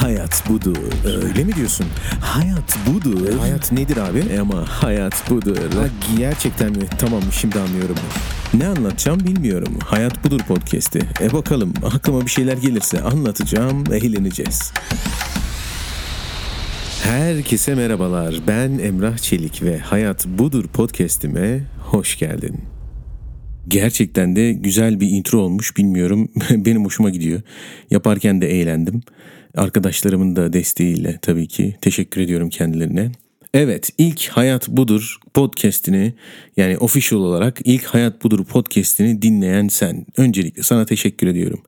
Hayat budur. Öyle mi diyorsun? Hayat budur. E, hayat nedir abi? E ama hayat budur. Ha, gerçekten mi? Tamam şimdi anlıyorum. Ne anlatacağım bilmiyorum. Hayat budur podcast'i. E bakalım aklıma bir şeyler gelirse anlatacağım, eğleneceğiz. Herkese merhabalar. Ben Emrah Çelik ve Hayat Budur podcast'ime hoş geldin. Gerçekten de güzel bir intro olmuş bilmiyorum. Benim hoşuma gidiyor. Yaparken de eğlendim. Arkadaşlarımın da desteğiyle tabii ki teşekkür ediyorum kendilerine. Evet ilk Hayat Budur podcastini yani official olarak ilk Hayat Budur podcastini dinleyen sen. Öncelikle sana teşekkür ediyorum.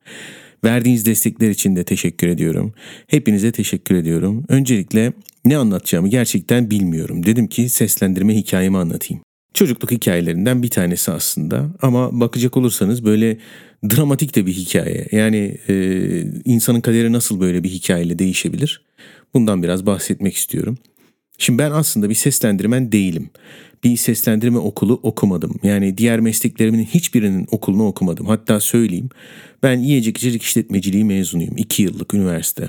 Verdiğiniz destekler için de teşekkür ediyorum. Hepinize teşekkür ediyorum. Öncelikle ne anlatacağımı gerçekten bilmiyorum. Dedim ki seslendirme hikayemi anlatayım. Çocukluk hikayelerinden bir tanesi aslında ama bakacak olursanız böyle dramatik de bir hikaye. Yani e, insanın kaderi nasıl böyle bir hikayeyle değişebilir? Bundan biraz bahsetmek istiyorum. Şimdi ben aslında bir seslendirmen değilim. Bir seslendirme okulu okumadım. Yani diğer mesleklerimin hiçbirinin okulunu okumadım. Hatta söyleyeyim ben yiyecek içecek işletmeciliği mezunuyum. 2 yıllık üniversite.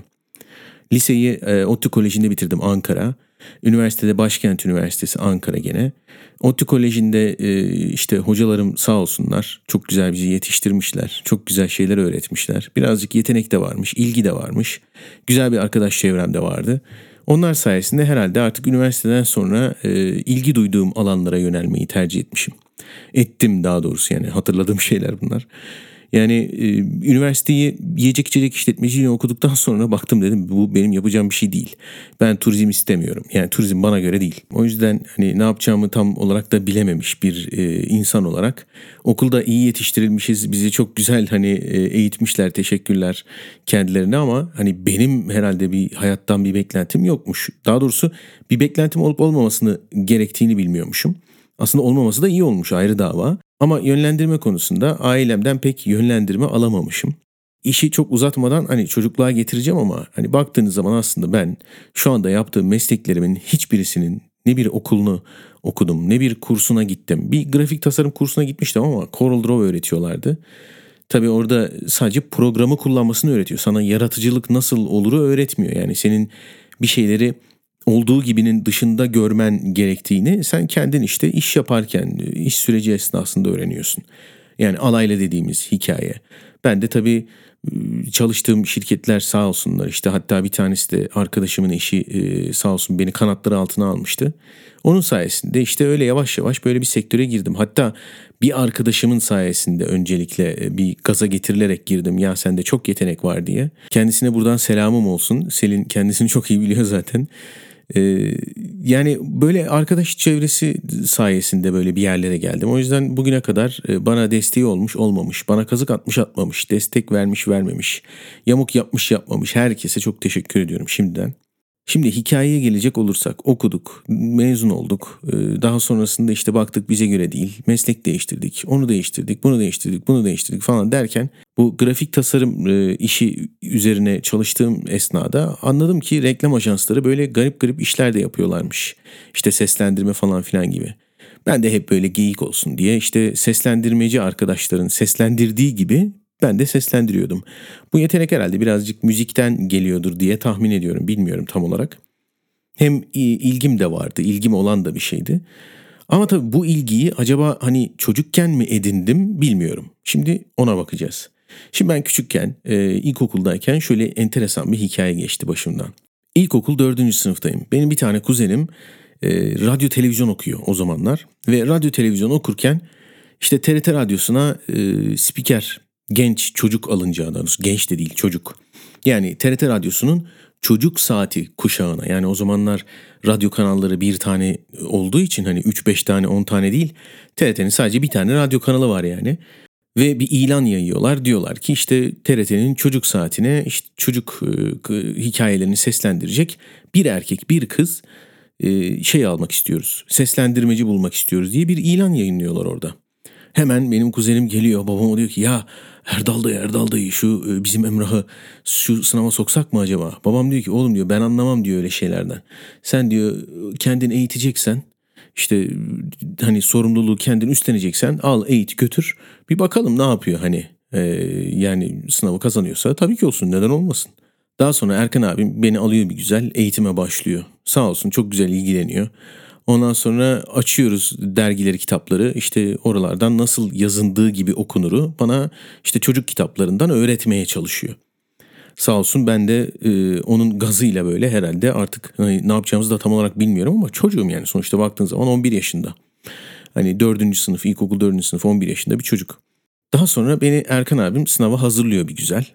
Liseyi e, ODTÜ Koleji'nde bitirdim Ankara. Üniversitede Başkent Üniversitesi Ankara gene. ODTÜ Koleji'nde e, işte hocalarım sağ olsunlar çok güzel bizi yetiştirmişler. Çok güzel şeyler öğretmişler. Birazcık yetenek de varmış, ilgi de varmış. Güzel bir arkadaş çevrem de vardı. Onlar sayesinde herhalde artık üniversiteden sonra e, ilgi duyduğum alanlara yönelmeyi tercih etmişim. Ettim daha doğrusu yani hatırladığım şeyler bunlar. Yani e, üniversiteyi yiyecek içecek işletmeciliğini okuduktan sonra baktım dedim bu benim yapacağım bir şey değil. Ben turizm istemiyorum. Yani turizm bana göre değil. O yüzden hani ne yapacağımı tam olarak da bilememiş bir e, insan olarak okulda iyi yetiştirilmişiz. Bizi çok güzel hani e, eğitmişler. Teşekkürler kendilerine ama hani benim herhalde bir hayattan bir beklentim yokmuş. Daha doğrusu bir beklentim olup olmamasını gerektiğini bilmiyormuşum. Aslında olmaması da iyi olmuş ayrı dava. Ama yönlendirme konusunda ailemden pek yönlendirme alamamışım. İşi çok uzatmadan hani çocukluğa getireceğim ama hani baktığınız zaman aslında ben şu anda yaptığım mesleklerimin hiçbirisinin ne bir okulunu okudum ne bir kursuna gittim. Bir grafik tasarım kursuna gitmiştim ama Corel Draw öğretiyorlardı. Tabi orada sadece programı kullanmasını öğretiyor. Sana yaratıcılık nasıl oluru öğretmiyor. Yani senin bir şeyleri olduğu gibinin dışında görmen gerektiğini sen kendin işte iş yaparken, iş süreci esnasında öğreniyorsun. Yani alayla dediğimiz hikaye. Ben de tabii ıı, çalıştığım şirketler sağ olsunlar işte hatta bir tanesi de arkadaşımın eşi sağ olsun beni kanatları altına almıştı. Onun sayesinde işte öyle yavaş yavaş böyle bir sektöre girdim. Hatta bir arkadaşımın sayesinde öncelikle bir gaza getirilerek girdim. Ya sende çok yetenek var diye. Kendisine buradan selamım olsun. Selin kendisini çok iyi biliyor zaten. Ee, yani böyle arkadaş çevresi sayesinde böyle bir yerlere geldim. O yüzden bugüne kadar e, bana desteği olmuş olmamış, bana kazık atmış atmamış, destek vermiş vermemiş, yamuk yapmış yapmamış herkese çok teşekkür ediyorum şimdiden. Şimdi hikayeye gelecek olursak okuduk, mezun olduk. Ee, daha sonrasında işte baktık bize göre değil. Meslek değiştirdik, onu değiştirdik, bunu değiştirdik, bunu değiştirdik falan derken bu grafik tasarım e, işi üzerine çalıştığım esnada anladım ki reklam ajansları böyle garip garip işler de yapıyorlarmış. İşte seslendirme falan filan gibi. Ben de hep böyle geyik olsun diye işte seslendirmeci arkadaşların seslendirdiği gibi ben de seslendiriyordum. Bu yetenek herhalde birazcık müzikten geliyordur diye tahmin ediyorum. Bilmiyorum tam olarak. Hem ilgim de vardı. ilgim olan da bir şeydi. Ama tabii bu ilgiyi acaba hani çocukken mi edindim bilmiyorum. Şimdi ona bakacağız. Şimdi ben küçükken e, ilkokuldayken şöyle enteresan bir hikaye geçti başımdan. İlkokul dördüncü sınıftayım. Benim bir tane kuzenim e, radyo televizyon okuyor o zamanlar. Ve radyo televizyon okurken işte TRT radyosuna e, spiker genç çocuk doğrusu genç de değil çocuk. Yani TRT radyosunun çocuk saati kuşağına yani o zamanlar radyo kanalları bir tane olduğu için hani 3-5 tane 10 tane değil TRT'nin sadece bir tane radyo kanalı var yani. Ve bir ilan yayıyorlar diyorlar ki işte TRT'nin çocuk saatine işte çocuk e, hikayelerini seslendirecek bir erkek bir kız e, şey almak istiyoruz seslendirmeci bulmak istiyoruz diye bir ilan yayınlıyorlar orada. Hemen benim kuzenim geliyor babama diyor ki ya Erdal dayı Erdal dayı şu e, bizim Emrah'ı şu sınava soksak mı acaba? Babam diyor ki oğlum diyor ben anlamam diyor öyle şeylerden. Sen diyor kendin eğiteceksen işte hani sorumluluğu kendin üstleneceksen al eğit götür bir bakalım ne yapıyor hani ee, yani sınavı kazanıyorsa tabii ki olsun neden olmasın. Daha sonra Erkan abim beni alıyor bir güzel eğitime başlıyor. Sağ olsun çok güzel ilgileniyor. Ondan sonra açıyoruz dergileri, kitapları. İşte oralardan nasıl yazındığı gibi okunuru bana işte çocuk kitaplarından öğretmeye çalışıyor. Sağ olsun ben de e, onun gazıyla böyle herhalde artık hani ne yapacağımızı da tam olarak bilmiyorum ama çocuğum yani sonuçta baktığın zaman 11 yaşında. Hani 4. sınıf, ilkokul 4. sınıf 11 yaşında bir çocuk. Daha sonra beni Erkan abim sınava hazırlıyor bir güzel.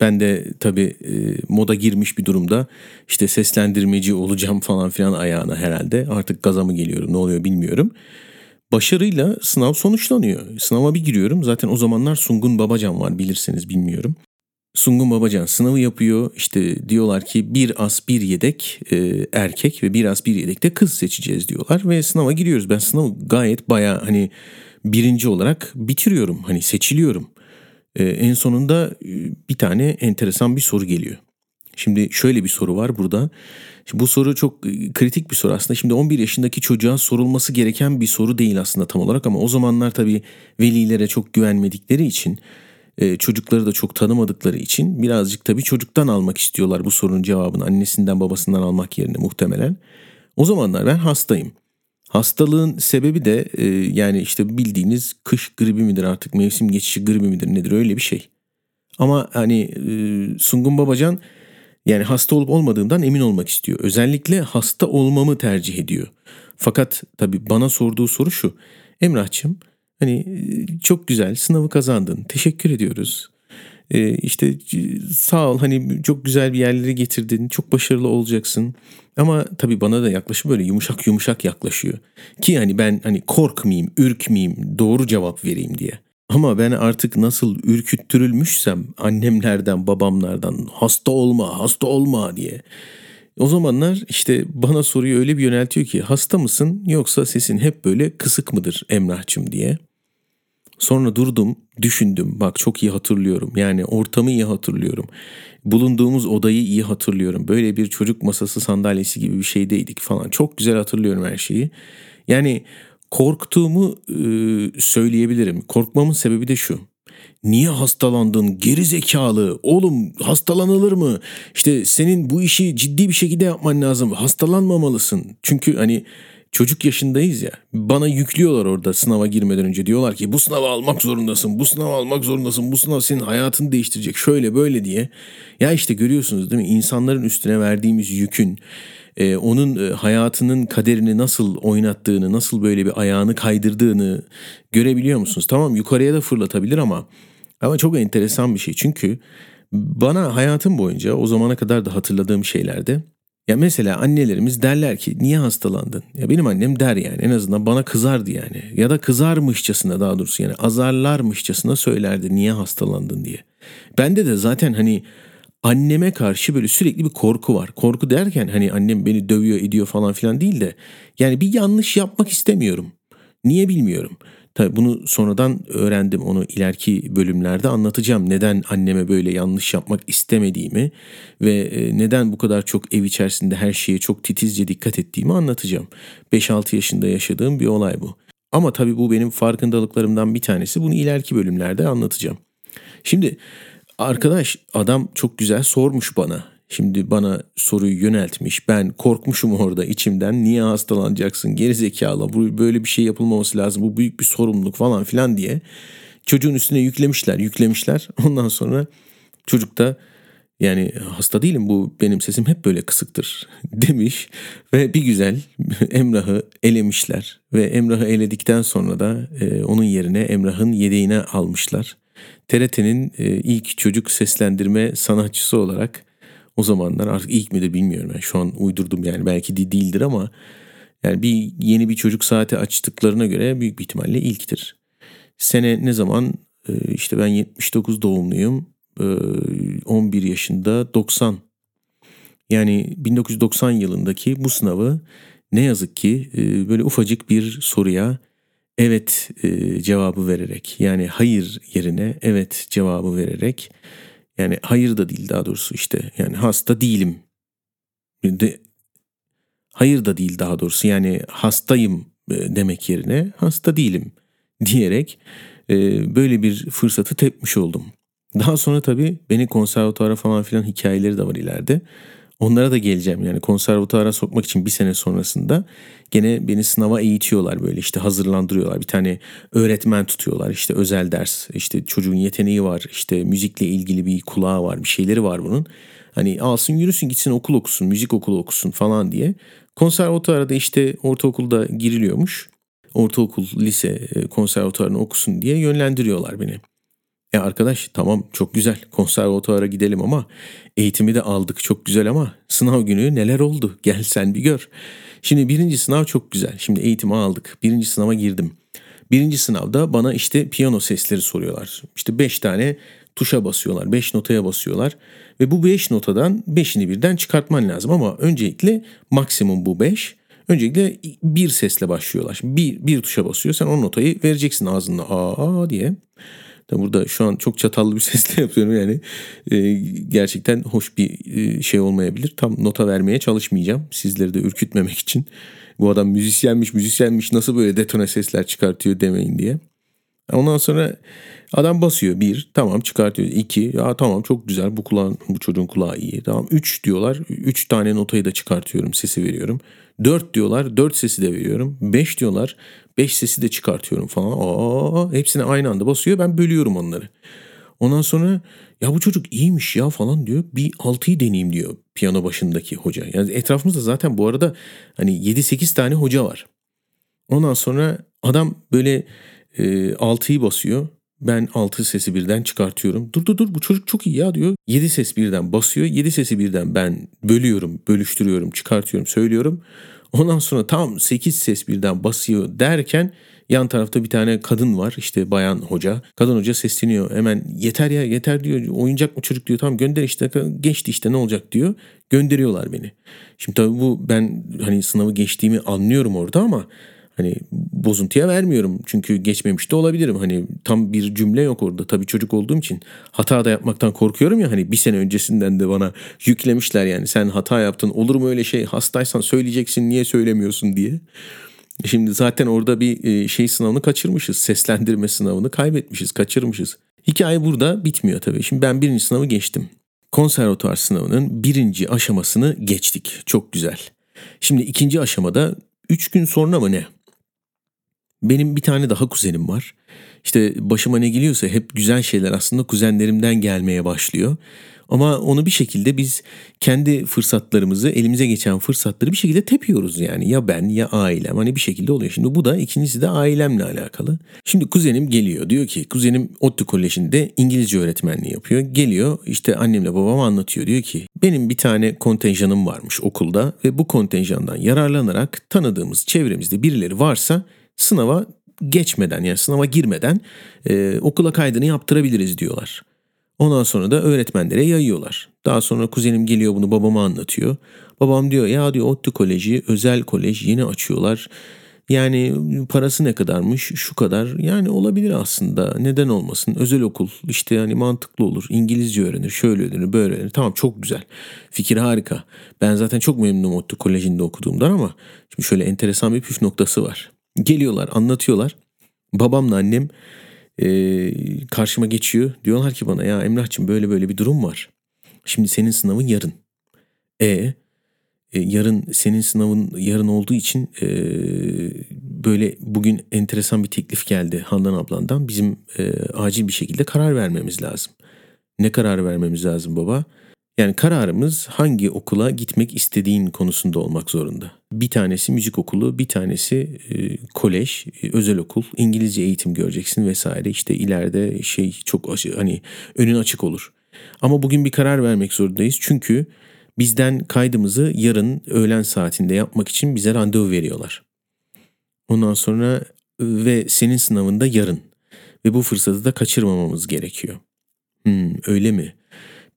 Ben de tabii e, moda girmiş bir durumda işte seslendirmeci olacağım falan filan ayağına herhalde. Artık gaza mı geliyorum ne oluyor bilmiyorum. Başarıyla sınav sonuçlanıyor. Sınava bir giriyorum. Zaten o zamanlar Sungun Babacan var bilirseniz bilmiyorum. Sungun Babacan sınavı yapıyor. İşte diyorlar ki bir as bir yedek e, erkek ve bir as bir yedek de kız seçeceğiz diyorlar. Ve sınava giriyoruz. Ben sınavı gayet baya hani birinci olarak bitiriyorum. Hani seçiliyorum. E, en sonunda e, bir tane enteresan bir soru geliyor. Şimdi şöyle bir soru var burada. Şimdi bu soru çok e, kritik bir soru aslında. Şimdi 11 yaşındaki çocuğa sorulması gereken bir soru değil aslında tam olarak ama o zamanlar tabii velilere çok güvenmedikleri için e, çocukları da çok tanımadıkları için birazcık tabii çocuktan almak istiyorlar bu sorunun cevabını annesinden babasından almak yerine muhtemelen. O zamanlar ben hastayım. Hastalığın sebebi de e, yani işte bildiğiniz kış gribi midir artık mevsim geçişi gribi midir nedir öyle bir şey. Ama hani e, Sungun Babacan yani hasta olup olmadığımdan emin olmak istiyor. Özellikle hasta olmamı tercih ediyor. Fakat tabii bana sorduğu soru şu. Emrah'cığım hani çok güzel sınavı kazandın teşekkür ediyoruz. Ee, işte sağ ol hani çok güzel bir yerlere getirdin çok başarılı olacaksın. Ama tabii bana da yaklaşım böyle yumuşak yumuşak yaklaşıyor. Ki hani ben hani korkmayayım, ürkmeyeyim, doğru cevap vereyim diye. Ama ben artık nasıl ürküttürülmüşsem annemlerden, babamlardan hasta olma, hasta olma diye. O zamanlar işte bana soruyu öyle bir yöneltiyor ki hasta mısın yoksa sesin hep böyle kısık mıdır Emrah'cığım diye. Sonra durdum, düşündüm. Bak çok iyi hatırlıyorum. Yani ortamı iyi hatırlıyorum. Bulunduğumuz odayı iyi hatırlıyorum. Böyle bir çocuk masası sandalyesi gibi bir şeydeydik falan. Çok güzel hatırlıyorum her şeyi. Yani korktuğumu e, söyleyebilirim. Korkmamın sebebi de şu. Niye hastalandın geri zekalı oğlum hastalanılır mı? İşte senin bu işi ciddi bir şekilde yapman lazım hastalanmamalısın. Çünkü hani çocuk yaşındayız ya. Bana yüklüyorlar orada sınava girmeden önce. Diyorlar ki bu sınavı almak zorundasın, bu sınavı almak zorundasın, bu sınav senin hayatını değiştirecek şöyle böyle diye. Ya işte görüyorsunuz değil mi? İnsanların üstüne verdiğimiz yükün, e, onun e, hayatının kaderini nasıl oynattığını, nasıl böyle bir ayağını kaydırdığını görebiliyor musunuz? Tamam yukarıya da fırlatabilir ama ama çok enteresan bir şey. Çünkü bana hayatım boyunca o zamana kadar da hatırladığım şeylerde ya mesela annelerimiz derler ki niye hastalandın? Ya benim annem der yani en azından bana kızardı yani. Ya da kızarmışçasına daha doğrusu yani azarlarmışçasına söylerdi niye hastalandın diye. Bende de zaten hani anneme karşı böyle sürekli bir korku var. Korku derken hani annem beni dövüyor ediyor falan filan değil de yani bir yanlış yapmak istemiyorum. Niye bilmiyorum. Tabii bunu sonradan öğrendim onu ileriki bölümlerde anlatacağım. Neden anneme böyle yanlış yapmak istemediğimi ve e, neden bu kadar çok ev içerisinde her şeye çok titizce dikkat ettiğimi anlatacağım. 5-6 yaşında yaşadığım bir olay bu. Ama tabii bu benim farkındalıklarımdan bir tanesi. Bunu ileriki bölümlerde anlatacağım. Şimdi arkadaş adam çok güzel sormuş bana. Şimdi bana soruyu yöneltmiş. Ben korkmuşum orada içimden. Niye hastalanacaksın? Geri zekalı. Bu böyle bir şey yapılmaması lazım. Bu büyük bir sorumluluk falan filan diye. Çocuğun üstüne yüklemişler, yüklemişler. Ondan sonra çocuk da yani hasta değilim bu benim sesim hep böyle kısıktır demiş ve bir güzel Emrah'ı elemişler ve Emrah'ı eledikten sonra da e, onun yerine Emrah'ın yedeğine almışlar. TRT'nin e, ilk çocuk seslendirme sanatçısı olarak o zamanlar artık ilk midir bilmiyorum. Ben şu an uydurdum yani belki de değildir ama yani bir yeni bir çocuk saati açtıklarına göre büyük bir ihtimalle ilktir. Sene ne zaman? Ee, işte ben 79 doğumluyum. 11 ee, yaşında 90. Yani 1990 yılındaki bu sınavı ne yazık ki e, böyle ufacık bir soruya evet e, cevabı vererek yani hayır yerine evet cevabı vererek yani hayır da değil daha doğrusu işte yani hasta değilim. De, hayır da değil daha doğrusu yani hastayım e, demek yerine hasta değilim diyerek e, böyle bir fırsatı tepmiş oldum. Daha sonra tabii beni konservatuara falan filan hikayeleri de var ileride. Onlara da geleceğim yani konservatuara sokmak için bir sene sonrasında gene beni sınava eğitiyorlar böyle işte hazırlandırıyorlar. Bir tane öğretmen tutuyorlar işte özel ders işte çocuğun yeteneği var işte müzikle ilgili bir kulağı var bir şeyleri var bunun. Hani alsın yürüsün gitsin okul okusun müzik okulu okusun falan diye. Konservatuara da işte ortaokulda giriliyormuş. Ortaokul, lise, e, konservatuarını okusun diye yönlendiriyorlar beni. E arkadaş tamam çok güzel konservatuara gidelim ama eğitimi de aldık çok güzel ama sınav günü neler oldu gel sen bir gör. Şimdi birinci sınav çok güzel şimdi eğitimi aldık birinci sınava girdim. Birinci sınavda bana işte piyano sesleri soruyorlar. İşte beş tane tuşa basıyorlar beş notaya basıyorlar ve bu beş notadan beşini birden çıkartman lazım ama öncelikle maksimum bu beş. Öncelikle bir sesle başlıyorlar. Bir, bir tuşa basıyor sen o notayı vereceksin ağzında aa diye. Tabi burada şu an çok çatallı bir sesle yapıyorum yani e, gerçekten hoş bir e, şey olmayabilir. Tam nota vermeye çalışmayacağım sizleri de ürkütmemek için. Bu adam müzisyenmiş müzisyenmiş nasıl böyle detone sesler çıkartıyor demeyin diye. Ondan sonra adam basıyor bir tamam çıkartıyor iki ya tamam çok güzel bu kulağın bu çocuğun kulağı iyi tamam üç diyorlar üç tane notayı da çıkartıyorum sesi veriyorum. Dört diyorlar dört sesi de veriyorum. Beş diyorlar 5 sesi de çıkartıyorum falan. Aa, hepsini aynı anda basıyor ben bölüyorum onları. Ondan sonra ya bu çocuk iyiymiş ya falan diyor. Bir 6'yı deneyeyim diyor piyano başındaki hoca. Yani etrafımızda zaten bu arada hani 7-8 tane hoca var. Ondan sonra adam böyle e, 6'yı basıyor. Ben 6 sesi birden çıkartıyorum. Dur dur dur bu çocuk çok iyi ya diyor. 7 ses birden basıyor. 7 sesi birden ben bölüyorum, bölüştürüyorum, çıkartıyorum, söylüyorum. Ondan sonra tam 8 ses birden basıyor derken yan tarafta bir tane kadın var işte bayan hoca. Kadın hoca sesleniyor hemen yeter ya yeter diyor oyuncak mı çocuk diyor tamam gönder işte geçti işte ne olacak diyor. Gönderiyorlar beni. Şimdi tabii bu ben hani sınavı geçtiğimi anlıyorum orada ama Hani bozuntuya vermiyorum çünkü geçmemiş de olabilirim. Hani tam bir cümle yok orada. Tabii çocuk olduğum için hata da yapmaktan korkuyorum ya hani bir sene öncesinden de bana yüklemişler yani sen hata yaptın olur mu öyle şey hastaysan söyleyeceksin niye söylemiyorsun diye. Şimdi zaten orada bir e, şey sınavını kaçırmışız. Seslendirme sınavını kaybetmişiz, kaçırmışız. Hikaye burada bitmiyor tabii. Şimdi ben birinci sınavı geçtim. Konservatuar sınavının birinci aşamasını geçtik. Çok güzel. Şimdi ikinci aşamada 3 gün sonra mı ne? Benim bir tane daha kuzenim var. İşte başıma ne geliyorsa hep güzel şeyler aslında kuzenlerimden gelmeye başlıyor. Ama onu bir şekilde biz kendi fırsatlarımızı, elimize geçen fırsatları bir şekilde tepiyoruz yani. Ya ben ya ailem hani bir şekilde oluyor. Şimdi bu da ikincisi de ailemle alakalı. Şimdi kuzenim geliyor diyor ki kuzenim ODTÜ Koleji'nde İngilizce öğretmenliği yapıyor. Geliyor işte annemle babam anlatıyor diyor ki benim bir tane kontenjanım varmış okulda ve bu kontenjandan yararlanarak tanıdığımız çevremizde birileri varsa sınava geçmeden yani sınava girmeden e, okula kaydını yaptırabiliriz diyorlar. Ondan sonra da öğretmenlere yayıyorlar. Daha sonra kuzenim geliyor bunu babama anlatıyor. Babam diyor ya diyor ODTÜ Koleji özel kolej yeni açıyorlar. Yani parası ne kadarmış? Şu kadar. Yani olabilir aslında. Neden olmasın? Özel okul işte yani mantıklı olur. İngilizce öğrenir, şöyle öğrenir, böyle öğrenir. Tamam çok güzel. Fikir harika. Ben zaten çok memnunum ODTÜ Koleji'nde okuduğumdan ama şimdi şöyle enteresan bir püf noktası var. Geliyorlar anlatıyorlar. Babamla annem e, karşıma geçiyor. Diyorlar ki bana ya Emrah'cığım böyle böyle bir durum var. Şimdi senin sınavın yarın. E, e yarın senin sınavın yarın olduğu için e, böyle bugün enteresan bir teklif geldi Handan ablandan. Bizim e, acil bir şekilde karar vermemiz lazım. Ne karar vermemiz lazım baba? Yani kararımız hangi okula gitmek istediğin konusunda olmak zorunda. Bir tanesi müzik okulu, bir tanesi e, kolej, e, özel okul, İngilizce eğitim göreceksin vesaire. İşte ileride şey çok hani önün açık olur. Ama bugün bir karar vermek zorundayız. Çünkü bizden kaydımızı yarın öğlen saatinde yapmak için bize randevu veriyorlar. Ondan sonra ve senin sınavında yarın ve bu fırsatı da kaçırmamamız gerekiyor. Hmm, öyle mi?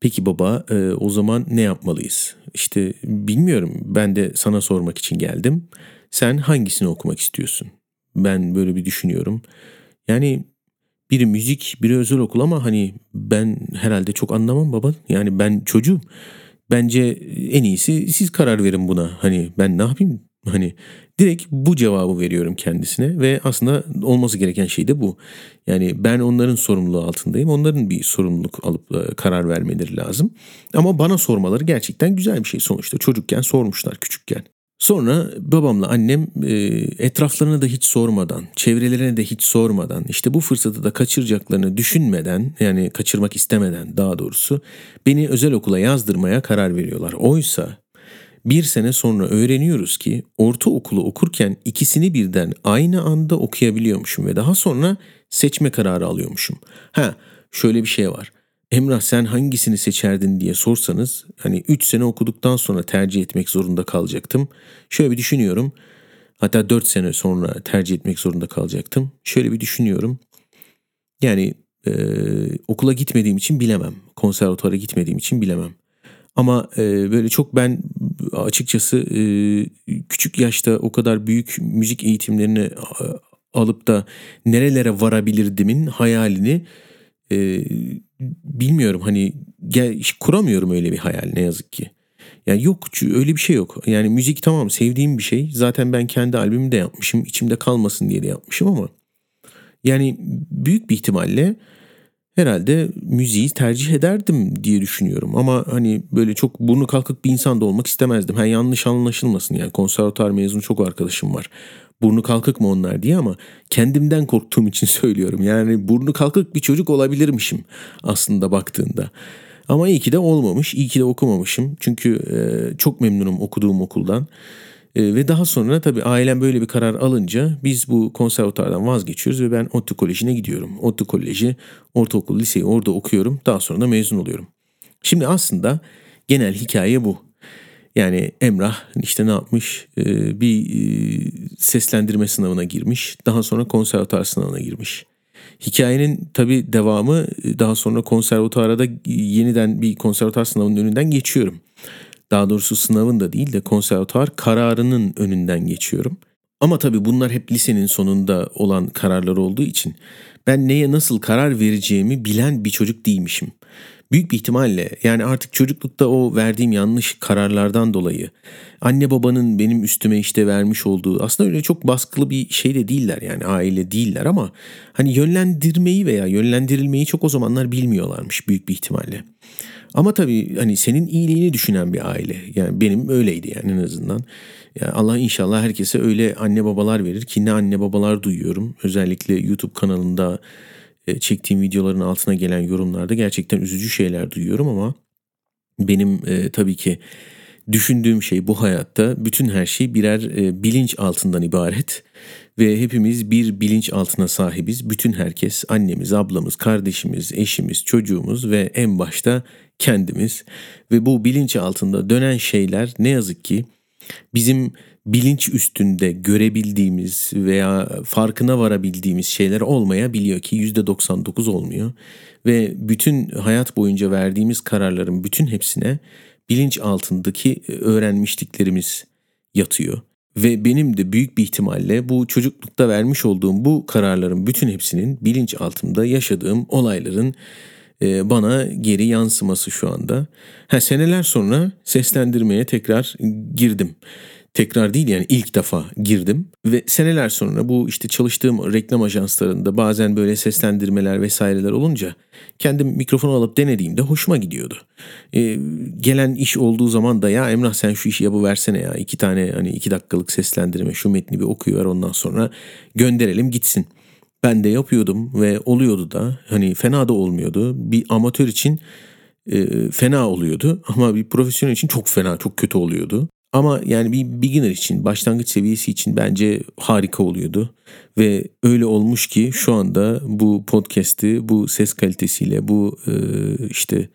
Peki baba e, o zaman ne yapmalıyız? İşte bilmiyorum ben de sana sormak için geldim. Sen hangisini okumak istiyorsun? Ben böyle bir düşünüyorum. Yani biri müzik, biri özel okul ama hani ben herhalde çok anlamam baba. Yani ben çocuğum. Bence en iyisi siz karar verin buna. Hani ben ne yapayım? Hani Direkt bu cevabı veriyorum kendisine ve aslında olması gereken şey de bu. Yani ben onların sorumluluğu altındayım. Onların bir sorumluluk alıp e, karar vermeleri lazım. Ama bana sormaları gerçekten güzel bir şey sonuçta. Çocukken sormuşlar küçükken. Sonra babamla annem e, etraflarına da hiç sormadan, çevrelerine de hiç sormadan, işte bu fırsatı da kaçıracaklarını düşünmeden, yani kaçırmak istemeden daha doğrusu beni özel okula yazdırmaya karar veriyorlar. Oysa bir sene sonra öğreniyoruz ki ortaokulu okurken ikisini birden aynı anda okuyabiliyormuşum ve daha sonra seçme kararı alıyormuşum. Ha şöyle bir şey var. Emrah sen hangisini seçerdin diye sorsanız hani 3 sene okuduktan sonra tercih etmek zorunda kalacaktım. Şöyle bir düşünüyorum. Hatta 4 sene sonra tercih etmek zorunda kalacaktım. Şöyle bir düşünüyorum. Yani e, okula gitmediğim için bilemem. Konservatuara gitmediğim için bilemem. Ama e, böyle çok ben açıkçası e, küçük yaşta o kadar büyük müzik eğitimlerini alıp da nerelere varabilirdimin hayalini e, bilmiyorum hani gel, kuramıyorum öyle bir hayal ne yazık ki. Yani yok öyle bir şey yok. Yani müzik tamam sevdiğim bir şey. Zaten ben kendi albümümü de yapmışım. içimde kalmasın diye de yapmışım ama yani büyük bir ihtimalle herhalde müziği tercih ederdim diye düşünüyorum. Ama hani böyle çok burnu kalkık bir insan da olmak istemezdim. Ha yanlış anlaşılmasın yani konservatuar mezunu çok arkadaşım var. Burnu kalkık mı onlar diye ama kendimden korktuğum için söylüyorum. Yani burnu kalkık bir çocuk olabilirmişim aslında baktığında. Ama iyi ki de olmamış, iyi ki de okumamışım. Çünkü e, çok memnunum okuduğum okuldan. E, ve daha sonra tabii ailem böyle bir karar alınca biz bu konservatuardan vazgeçiyoruz ve ben ODTÜ Koleji'ne gidiyorum. ODTÜ Koleji, ortaokul, liseyi orada okuyorum. Daha sonra da mezun oluyorum. Şimdi aslında genel hikaye bu. Yani Emrah işte ne yapmış? Ee, bir e, seslendirme sınavına girmiş. Daha sonra konservatuar sınavına girmiş. Hikayenin tabi devamı e, daha sonra konservatuara da yeniden bir konservatuar sınavının önünden geçiyorum. Daha doğrusu sınavın da değil de konservatuar kararının önünden geçiyorum. Ama tabi bunlar hep lisenin sonunda olan kararlar olduğu için ben neye nasıl karar vereceğimi bilen bir çocuk değilmişim büyük bir ihtimalle yani artık çocuklukta o verdiğim yanlış kararlardan dolayı anne babanın benim üstüme işte vermiş olduğu aslında öyle çok baskılı bir şey de değiller yani aile değiller ama hani yönlendirmeyi veya yönlendirilmeyi çok o zamanlar bilmiyorlarmış büyük bir ihtimalle. Ama tabii hani senin iyiliğini düşünen bir aile. Yani benim öyleydi yani en azından. Yani Allah inşallah herkese öyle anne babalar verir ki ne anne babalar duyuyorum. Özellikle YouTube kanalında e, çektiğim videoların altına gelen yorumlarda gerçekten üzücü şeyler duyuyorum ama benim e, tabii ki düşündüğüm şey bu hayatta bütün her şey birer e, bilinç altından ibaret ve hepimiz bir bilinç altına sahibiz. Bütün herkes annemiz, ablamız, kardeşimiz, eşimiz, çocuğumuz ve en başta kendimiz ve bu bilinç altında dönen şeyler ne yazık ki bizim bilinç üstünde görebildiğimiz veya farkına varabildiğimiz şeyler olmayabiliyor ki %99 olmuyor. Ve bütün hayat boyunca verdiğimiz kararların bütün hepsine bilinç altındaki e, öğrenmişliklerimiz yatıyor. Ve benim de büyük bir ihtimalle bu çocuklukta vermiş olduğum bu kararların bütün hepsinin bilinç altımda yaşadığım olayların e, bana geri yansıması şu anda. Ha, seneler sonra seslendirmeye tekrar girdim tekrar değil yani ilk defa girdim ve seneler sonra bu işte çalıştığım reklam ajanslarında bazen böyle seslendirmeler vesaireler olunca kendim mikrofonu alıp denediğimde hoşuma gidiyordu. Ee, gelen iş olduğu zaman da ya Emrah sen şu işi yapıversene ya iki tane hani iki dakikalık seslendirme şu metni bir okuyuver ondan sonra gönderelim gitsin. Ben de yapıyordum ve oluyordu da hani fena da olmuyordu. Bir amatör için e, fena oluyordu ama bir profesyonel için çok fena çok kötü oluyordu. Ama yani bir beginner için, başlangıç seviyesi için bence harika oluyordu. Ve öyle olmuş ki şu anda bu podcast'i bu ses kalitesiyle, bu e, işte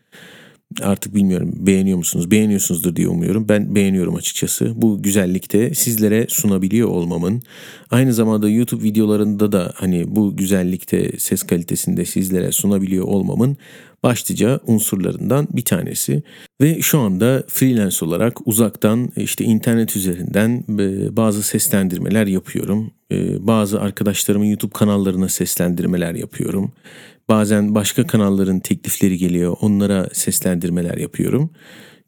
artık bilmiyorum beğeniyor musunuz? Beğeniyorsunuzdur diye umuyorum. Ben beğeniyorum açıkçası. Bu güzellikte sizlere sunabiliyor olmamın. Aynı zamanda YouTube videolarında da hani bu güzellikte ses kalitesinde sizlere sunabiliyor olmamın başlıca unsurlarından bir tanesi. Ve şu anda freelance olarak uzaktan işte internet üzerinden e, bazı seslendirmeler yapıyorum. E, bazı arkadaşlarımın YouTube kanallarına seslendirmeler yapıyorum. Bazen başka kanalların teklifleri geliyor. Onlara seslendirmeler yapıyorum.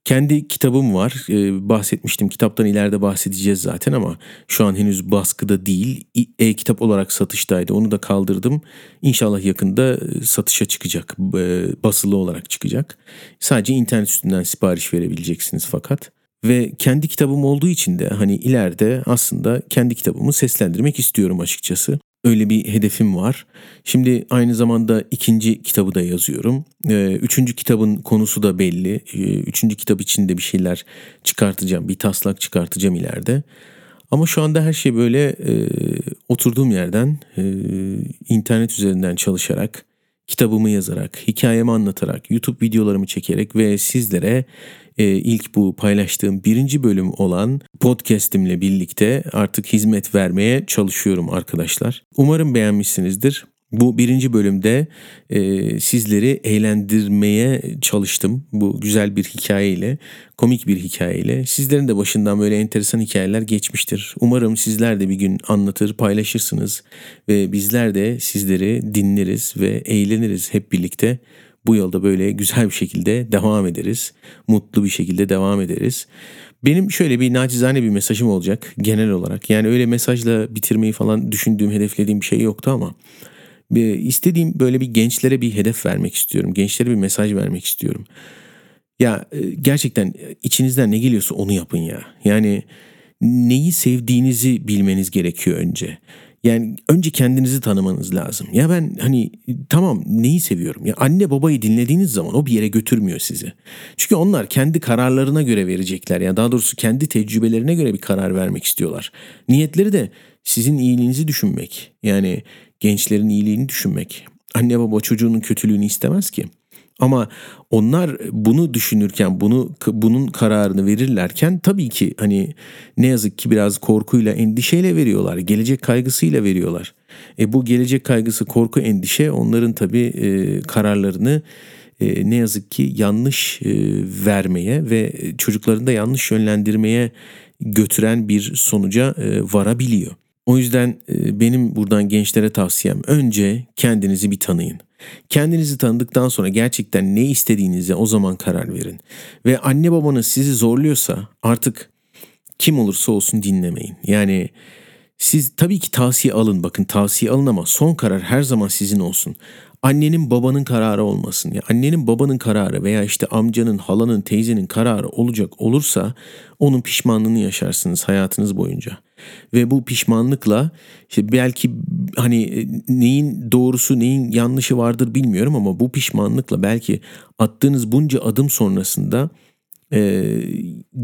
Kendi kitabım var. Ee, bahsetmiştim. Kitaptan ileride bahsedeceğiz zaten ama şu an henüz baskıda değil. E-kitap olarak satıştaydı. Onu da kaldırdım. İnşallah yakında e, satışa çıkacak. E, basılı olarak çıkacak. Sadece internet üstünden sipariş verebileceksiniz fakat. Ve kendi kitabım olduğu için de hani ileride aslında kendi kitabımı seslendirmek istiyorum açıkçası. Öyle bir hedefim var. Şimdi aynı zamanda ikinci kitabı da yazıyorum. Ee, üçüncü kitabın konusu da belli. Ee, üçüncü kitap için de bir şeyler çıkartacağım. Bir taslak çıkartacağım ileride. Ama şu anda her şey böyle e, oturduğum yerden e, internet üzerinden çalışarak, kitabımı yazarak, hikayemi anlatarak, YouTube videolarımı çekerek ve sizlere e, ilk bu paylaştığım birinci bölüm olan podcast'imle birlikte artık hizmet vermeye çalışıyorum arkadaşlar. Umarım beğenmişsinizdir. Bu birinci bölümde e, sizleri eğlendirmeye çalıştım. Bu güzel bir hikayeyle, komik bir hikayeyle. Sizlerin de başından böyle enteresan hikayeler geçmiştir. Umarım sizler de bir gün anlatır, paylaşırsınız ve bizler de sizleri dinleriz ve eğleniriz hep birlikte bu yolda böyle güzel bir şekilde devam ederiz. Mutlu bir şekilde devam ederiz. Benim şöyle bir nacizane bir mesajım olacak genel olarak. Yani öyle mesajla bitirmeyi falan düşündüğüm, hedeflediğim bir şey yoktu ama istediğim böyle bir gençlere bir hedef vermek istiyorum. Gençlere bir mesaj vermek istiyorum. Ya e, gerçekten içinizden ne geliyorsa onu yapın ya. Yani neyi sevdiğinizi bilmeniz gerekiyor önce. Yani önce kendinizi tanımanız lazım. Ya ben hani tamam neyi seviyorum? Ya anne babayı dinlediğiniz zaman o bir yere götürmüyor sizi. Çünkü onlar kendi kararlarına göre verecekler. Ya daha doğrusu kendi tecrübelerine göre bir karar vermek istiyorlar. Niyetleri de sizin iyiliğinizi düşünmek. Yani gençlerin iyiliğini düşünmek. Anne baba çocuğunun kötülüğünü istemez ki. Ama onlar bunu düşünürken, bunu bunun kararını verirlerken tabii ki hani ne yazık ki biraz korkuyla, endişeyle veriyorlar. Gelecek kaygısıyla veriyorlar. E bu gelecek kaygısı, korku, endişe onların tabii e, kararlarını e, ne yazık ki yanlış e, vermeye ve çocuklarını da yanlış yönlendirmeye götüren bir sonuca e, varabiliyor. O yüzden e, benim buradan gençlere tavsiyem önce kendinizi bir tanıyın. Kendinizi tanıdıktan sonra gerçekten ne istediğinize o zaman karar verin. Ve anne babanız sizi zorluyorsa artık kim olursa olsun dinlemeyin. Yani siz tabii ki tavsiye alın bakın tavsiye alın ama son karar her zaman sizin olsun. Annenin babanın kararı olmasın. Ya annenin babanın kararı veya işte amcanın, halanın, teyzenin kararı olacak olursa onun pişmanlığını yaşarsınız hayatınız boyunca. Ve bu pişmanlıkla işte belki hani e, neyin doğrusu neyin yanlışı vardır bilmiyorum ama bu pişmanlıkla belki attığınız bunca adım sonrasında e,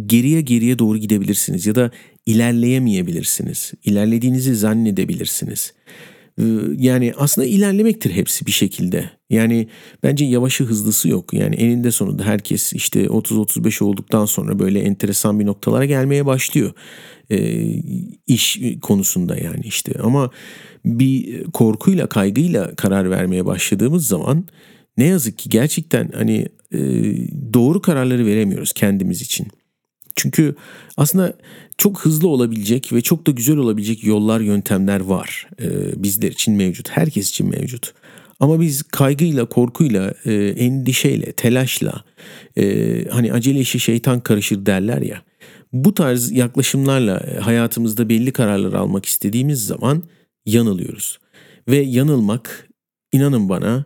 geriye geriye doğru gidebilirsiniz ya da ilerleyemeyebilirsiniz. İlerlediğinizi zannedebilirsiniz. Ee, yani aslında ilerlemektir hepsi bir şekilde. Yani bence yavaşı hızlısı yok. Yani eninde sonunda herkes işte 30-35 olduktan sonra böyle enteresan bir noktalara gelmeye başlıyor. Ee, iş konusunda yani işte ama bir korkuyla kaygıyla karar vermeye başladığımız zaman ne yazık ki gerçekten hani e, doğru kararları veremiyoruz kendimiz için. Çünkü aslında çok hızlı olabilecek ve çok da güzel olabilecek yollar, yöntemler var. Ee, bizler için mevcut, herkes için mevcut. Ama biz kaygıyla, korkuyla, e, endişeyle, telaşla, e, hani acele işi şeytan karışır derler ya. Bu tarz yaklaşımlarla e, hayatımızda belli kararlar almak istediğimiz zaman yanılıyoruz. Ve yanılmak, inanın bana,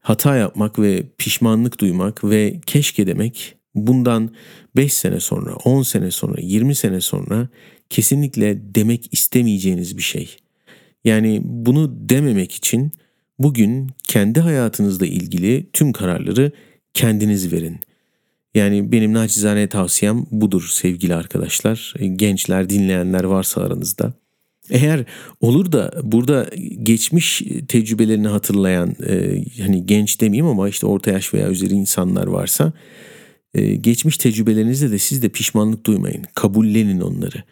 hata yapmak ve pişmanlık duymak ve keşke demek bundan 5 sene sonra, 10 sene sonra, 20 sene sonra kesinlikle demek istemeyeceğiniz bir şey. Yani bunu dememek için bugün kendi hayatınızla ilgili tüm kararları kendiniz verin. Yani benim naçizane tavsiyem budur sevgili arkadaşlar. Gençler, dinleyenler varsa aranızda. Eğer olur da burada geçmiş tecrübelerini hatırlayan e, hani genç demeyeyim ama işte orta yaş veya üzeri insanlar varsa ee, geçmiş tecrübelerinizde de siz de pişmanlık duymayın. Kabullenin onları.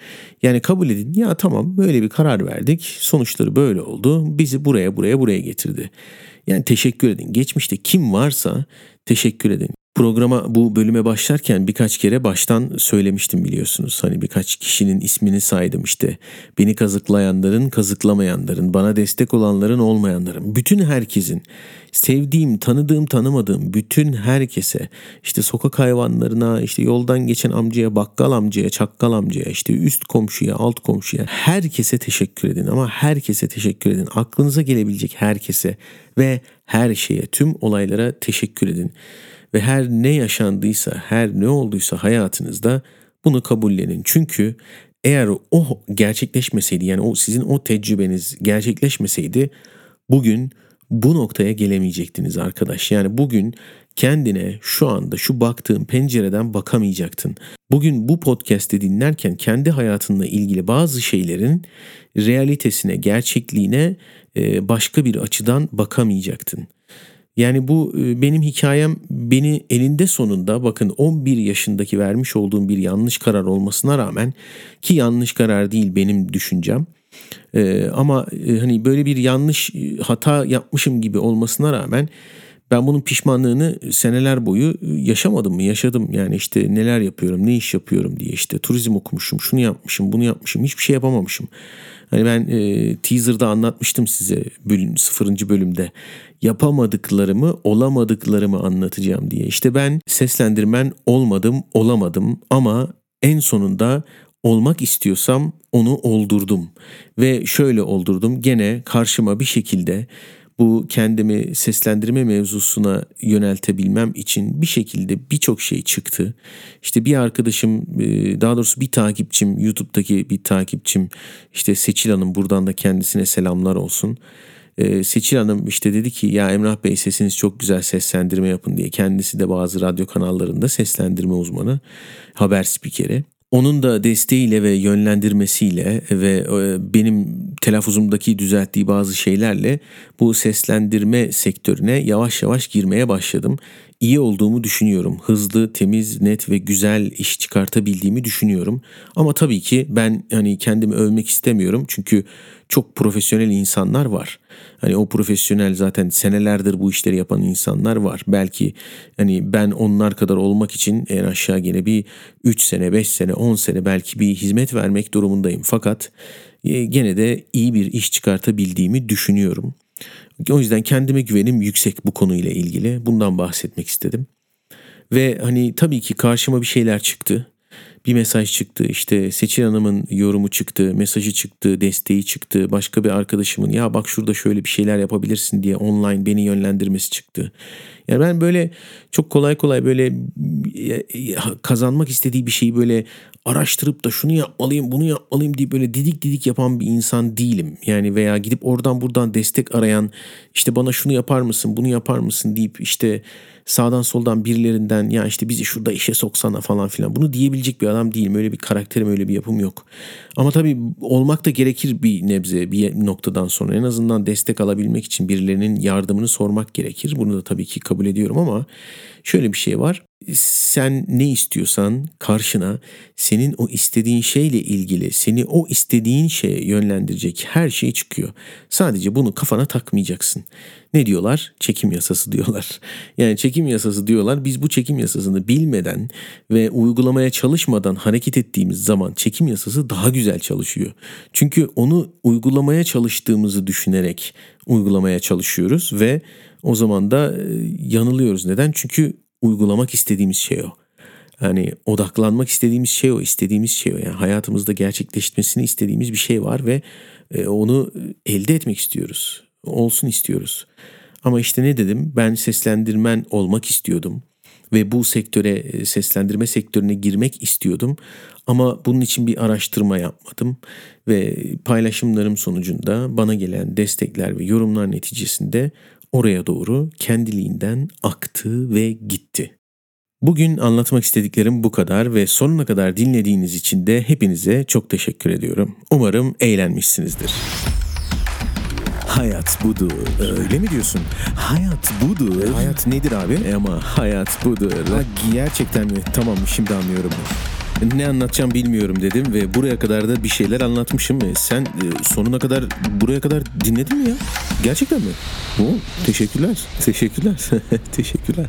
Yani kabul edin ya tamam böyle bir karar verdik. Sonuçları böyle oldu. Bizi buraya buraya buraya getirdi. Yani teşekkür edin. Geçmişte kim varsa teşekkür edin. Programa bu bölüme başlarken birkaç kere baştan söylemiştim biliyorsunuz. Hani birkaç kişinin ismini saydım işte. Beni kazıklayanların, kazıklamayanların, bana destek olanların, olmayanların, bütün herkesin sevdiğim, tanıdığım, tanımadığım bütün herkese, işte sokak hayvanlarına, işte yoldan geçen amcaya, bakkal amcaya, çakkal amcaya, işte üst komşuya, alt komşuya herkese teşekkür edin ama herkese teşekkür edin. Aklınıza gelebilecek herkese ve her şeye, tüm olaylara teşekkür edin. Ve her ne yaşandıysa, her ne olduysa hayatınızda bunu kabullenin. Çünkü eğer o gerçekleşmeseydi yani o sizin o tecrübeniz gerçekleşmeseydi bugün bu noktaya gelemeyecektiniz arkadaş. Yani bugün kendine şu anda şu baktığın pencereden bakamayacaktın. Bugün bu podcast'i dinlerken kendi hayatınla ilgili bazı şeylerin realitesine, gerçekliğine başka bir açıdan bakamayacaktın. Yani bu e, benim hikayem beni elinde sonunda bakın 11 yaşındaki vermiş olduğum bir yanlış karar olmasına rağmen ki yanlış karar değil benim düşüncem. Ee, ama e, hani böyle bir yanlış e, hata yapmışım gibi olmasına rağmen ben bunun pişmanlığını seneler boyu yaşamadım mı? Yaşadım. Yani işte neler yapıyorum, ne iş yapıyorum diye işte turizm okumuşum, şunu yapmışım, bunu yapmışım, hiçbir şey yapamamışım. Hani ben e, teaser'da anlatmıştım size bölüm, sıfırıncı bölümde yapamadıklarımı, olamadıklarımı anlatacağım diye. İşte ben seslendirmen olmadım, olamadım ama en sonunda olmak istiyorsam onu oldurdum ve şöyle oldurdum gene karşıma bir şekilde bu kendimi seslendirme mevzusuna yöneltebilmem için bir şekilde birçok şey çıktı. İşte bir arkadaşım e, daha doğrusu bir takipçim YouTube'daki bir takipçim işte Seçil Hanım buradan da kendisine selamlar olsun. E, Seçil Hanım işte dedi ki ya Emrah Bey sesiniz çok güzel seslendirme yapın diye. Kendisi de bazı radyo kanallarında seslendirme uzmanı, haber spikeri. Onun da desteğiyle ve yönlendirmesiyle ve e, benim telaffuzumdaki düzelttiği bazı şeylerle bu seslendirme sektörüne yavaş yavaş girmeye başladım. İyi olduğumu düşünüyorum. Hızlı, temiz, net ve güzel iş çıkartabildiğimi düşünüyorum. Ama tabii ki ben hani kendimi övmek istemiyorum. Çünkü çok profesyonel insanlar var. Hani o profesyonel zaten senelerdir bu işleri yapan insanlar var. Belki hani ben onlar kadar olmak için en aşağı gene bir 3 sene, 5 sene, 10 sene belki bir hizmet vermek durumundayım. Fakat e, gene de iyi bir iş çıkartabildiğimi düşünüyorum. O yüzden kendime güvenim yüksek bu konuyla ilgili. Bundan bahsetmek istedim. Ve hani tabii ki karşıma bir şeyler çıktı bir mesaj çıktı işte Seçil Hanım'ın yorumu çıktı mesajı çıktı desteği çıktı başka bir arkadaşımın ya bak şurada şöyle bir şeyler yapabilirsin diye online beni yönlendirmesi çıktı. Yani ben böyle çok kolay kolay böyle kazanmak istediği bir şeyi böyle araştırıp da şunu yapmalıyım bunu yapmalıyım diye böyle didik didik yapan bir insan değilim. Yani veya gidip oradan buradan destek arayan işte bana şunu yapar mısın bunu yapar mısın deyip işte sağdan soldan birilerinden ya işte bizi şurada işe soksana falan filan bunu diyebilecek bir adam değilim. Öyle bir karakterim öyle bir yapım yok. Ama tabii olmak da gerekir bir nebze bir noktadan sonra en azından destek alabilmek için birilerinin yardımını sormak gerekir. Bunu da tabii ki kabul ediyorum ama şöyle bir şey var sen ne istiyorsan karşına senin o istediğin şeyle ilgili seni o istediğin şeye yönlendirecek her şey çıkıyor. Sadece bunu kafana takmayacaksın. Ne diyorlar? Çekim yasası diyorlar. Yani çekim yasası diyorlar. Biz bu çekim yasasını bilmeden ve uygulamaya çalışmadan hareket ettiğimiz zaman çekim yasası daha güzel çalışıyor. Çünkü onu uygulamaya çalıştığımızı düşünerek uygulamaya çalışıyoruz ve o zaman da e, yanılıyoruz. Neden? Çünkü uygulamak istediğimiz şey o. Yani odaklanmak istediğimiz şey o, istediğimiz şey o. Yani hayatımızda gerçekleşmesini istediğimiz bir şey var ve e, onu elde etmek istiyoruz. Olsun istiyoruz. Ama işte ne dedim? Ben seslendirmen olmak istiyordum ve bu sektöre e, seslendirme sektörüne girmek istiyordum. Ama bunun için bir araştırma yapmadım ve paylaşımlarım sonucunda bana gelen destekler ve yorumlar neticesinde oraya doğru kendiliğinden aktı ve gitti. Bugün anlatmak istediklerim bu kadar ve sonuna kadar dinlediğiniz için de hepinize çok teşekkür ediyorum. Umarım eğlenmişsinizdir. Hayat budur. Öyle mi diyorsun? Hayat budur. Hayat nedir abi? E ama hayat budur. Ha, gerçekten mi? Tamam şimdi anlıyorum. Ne anlatacağım bilmiyorum dedim ve buraya kadar da bir şeyler anlatmışım. E, sen e, sonuna kadar buraya kadar dinledin mi ya? Gerçekten mi? Oo, teşekkürler. Teşekkürler. teşekkürler.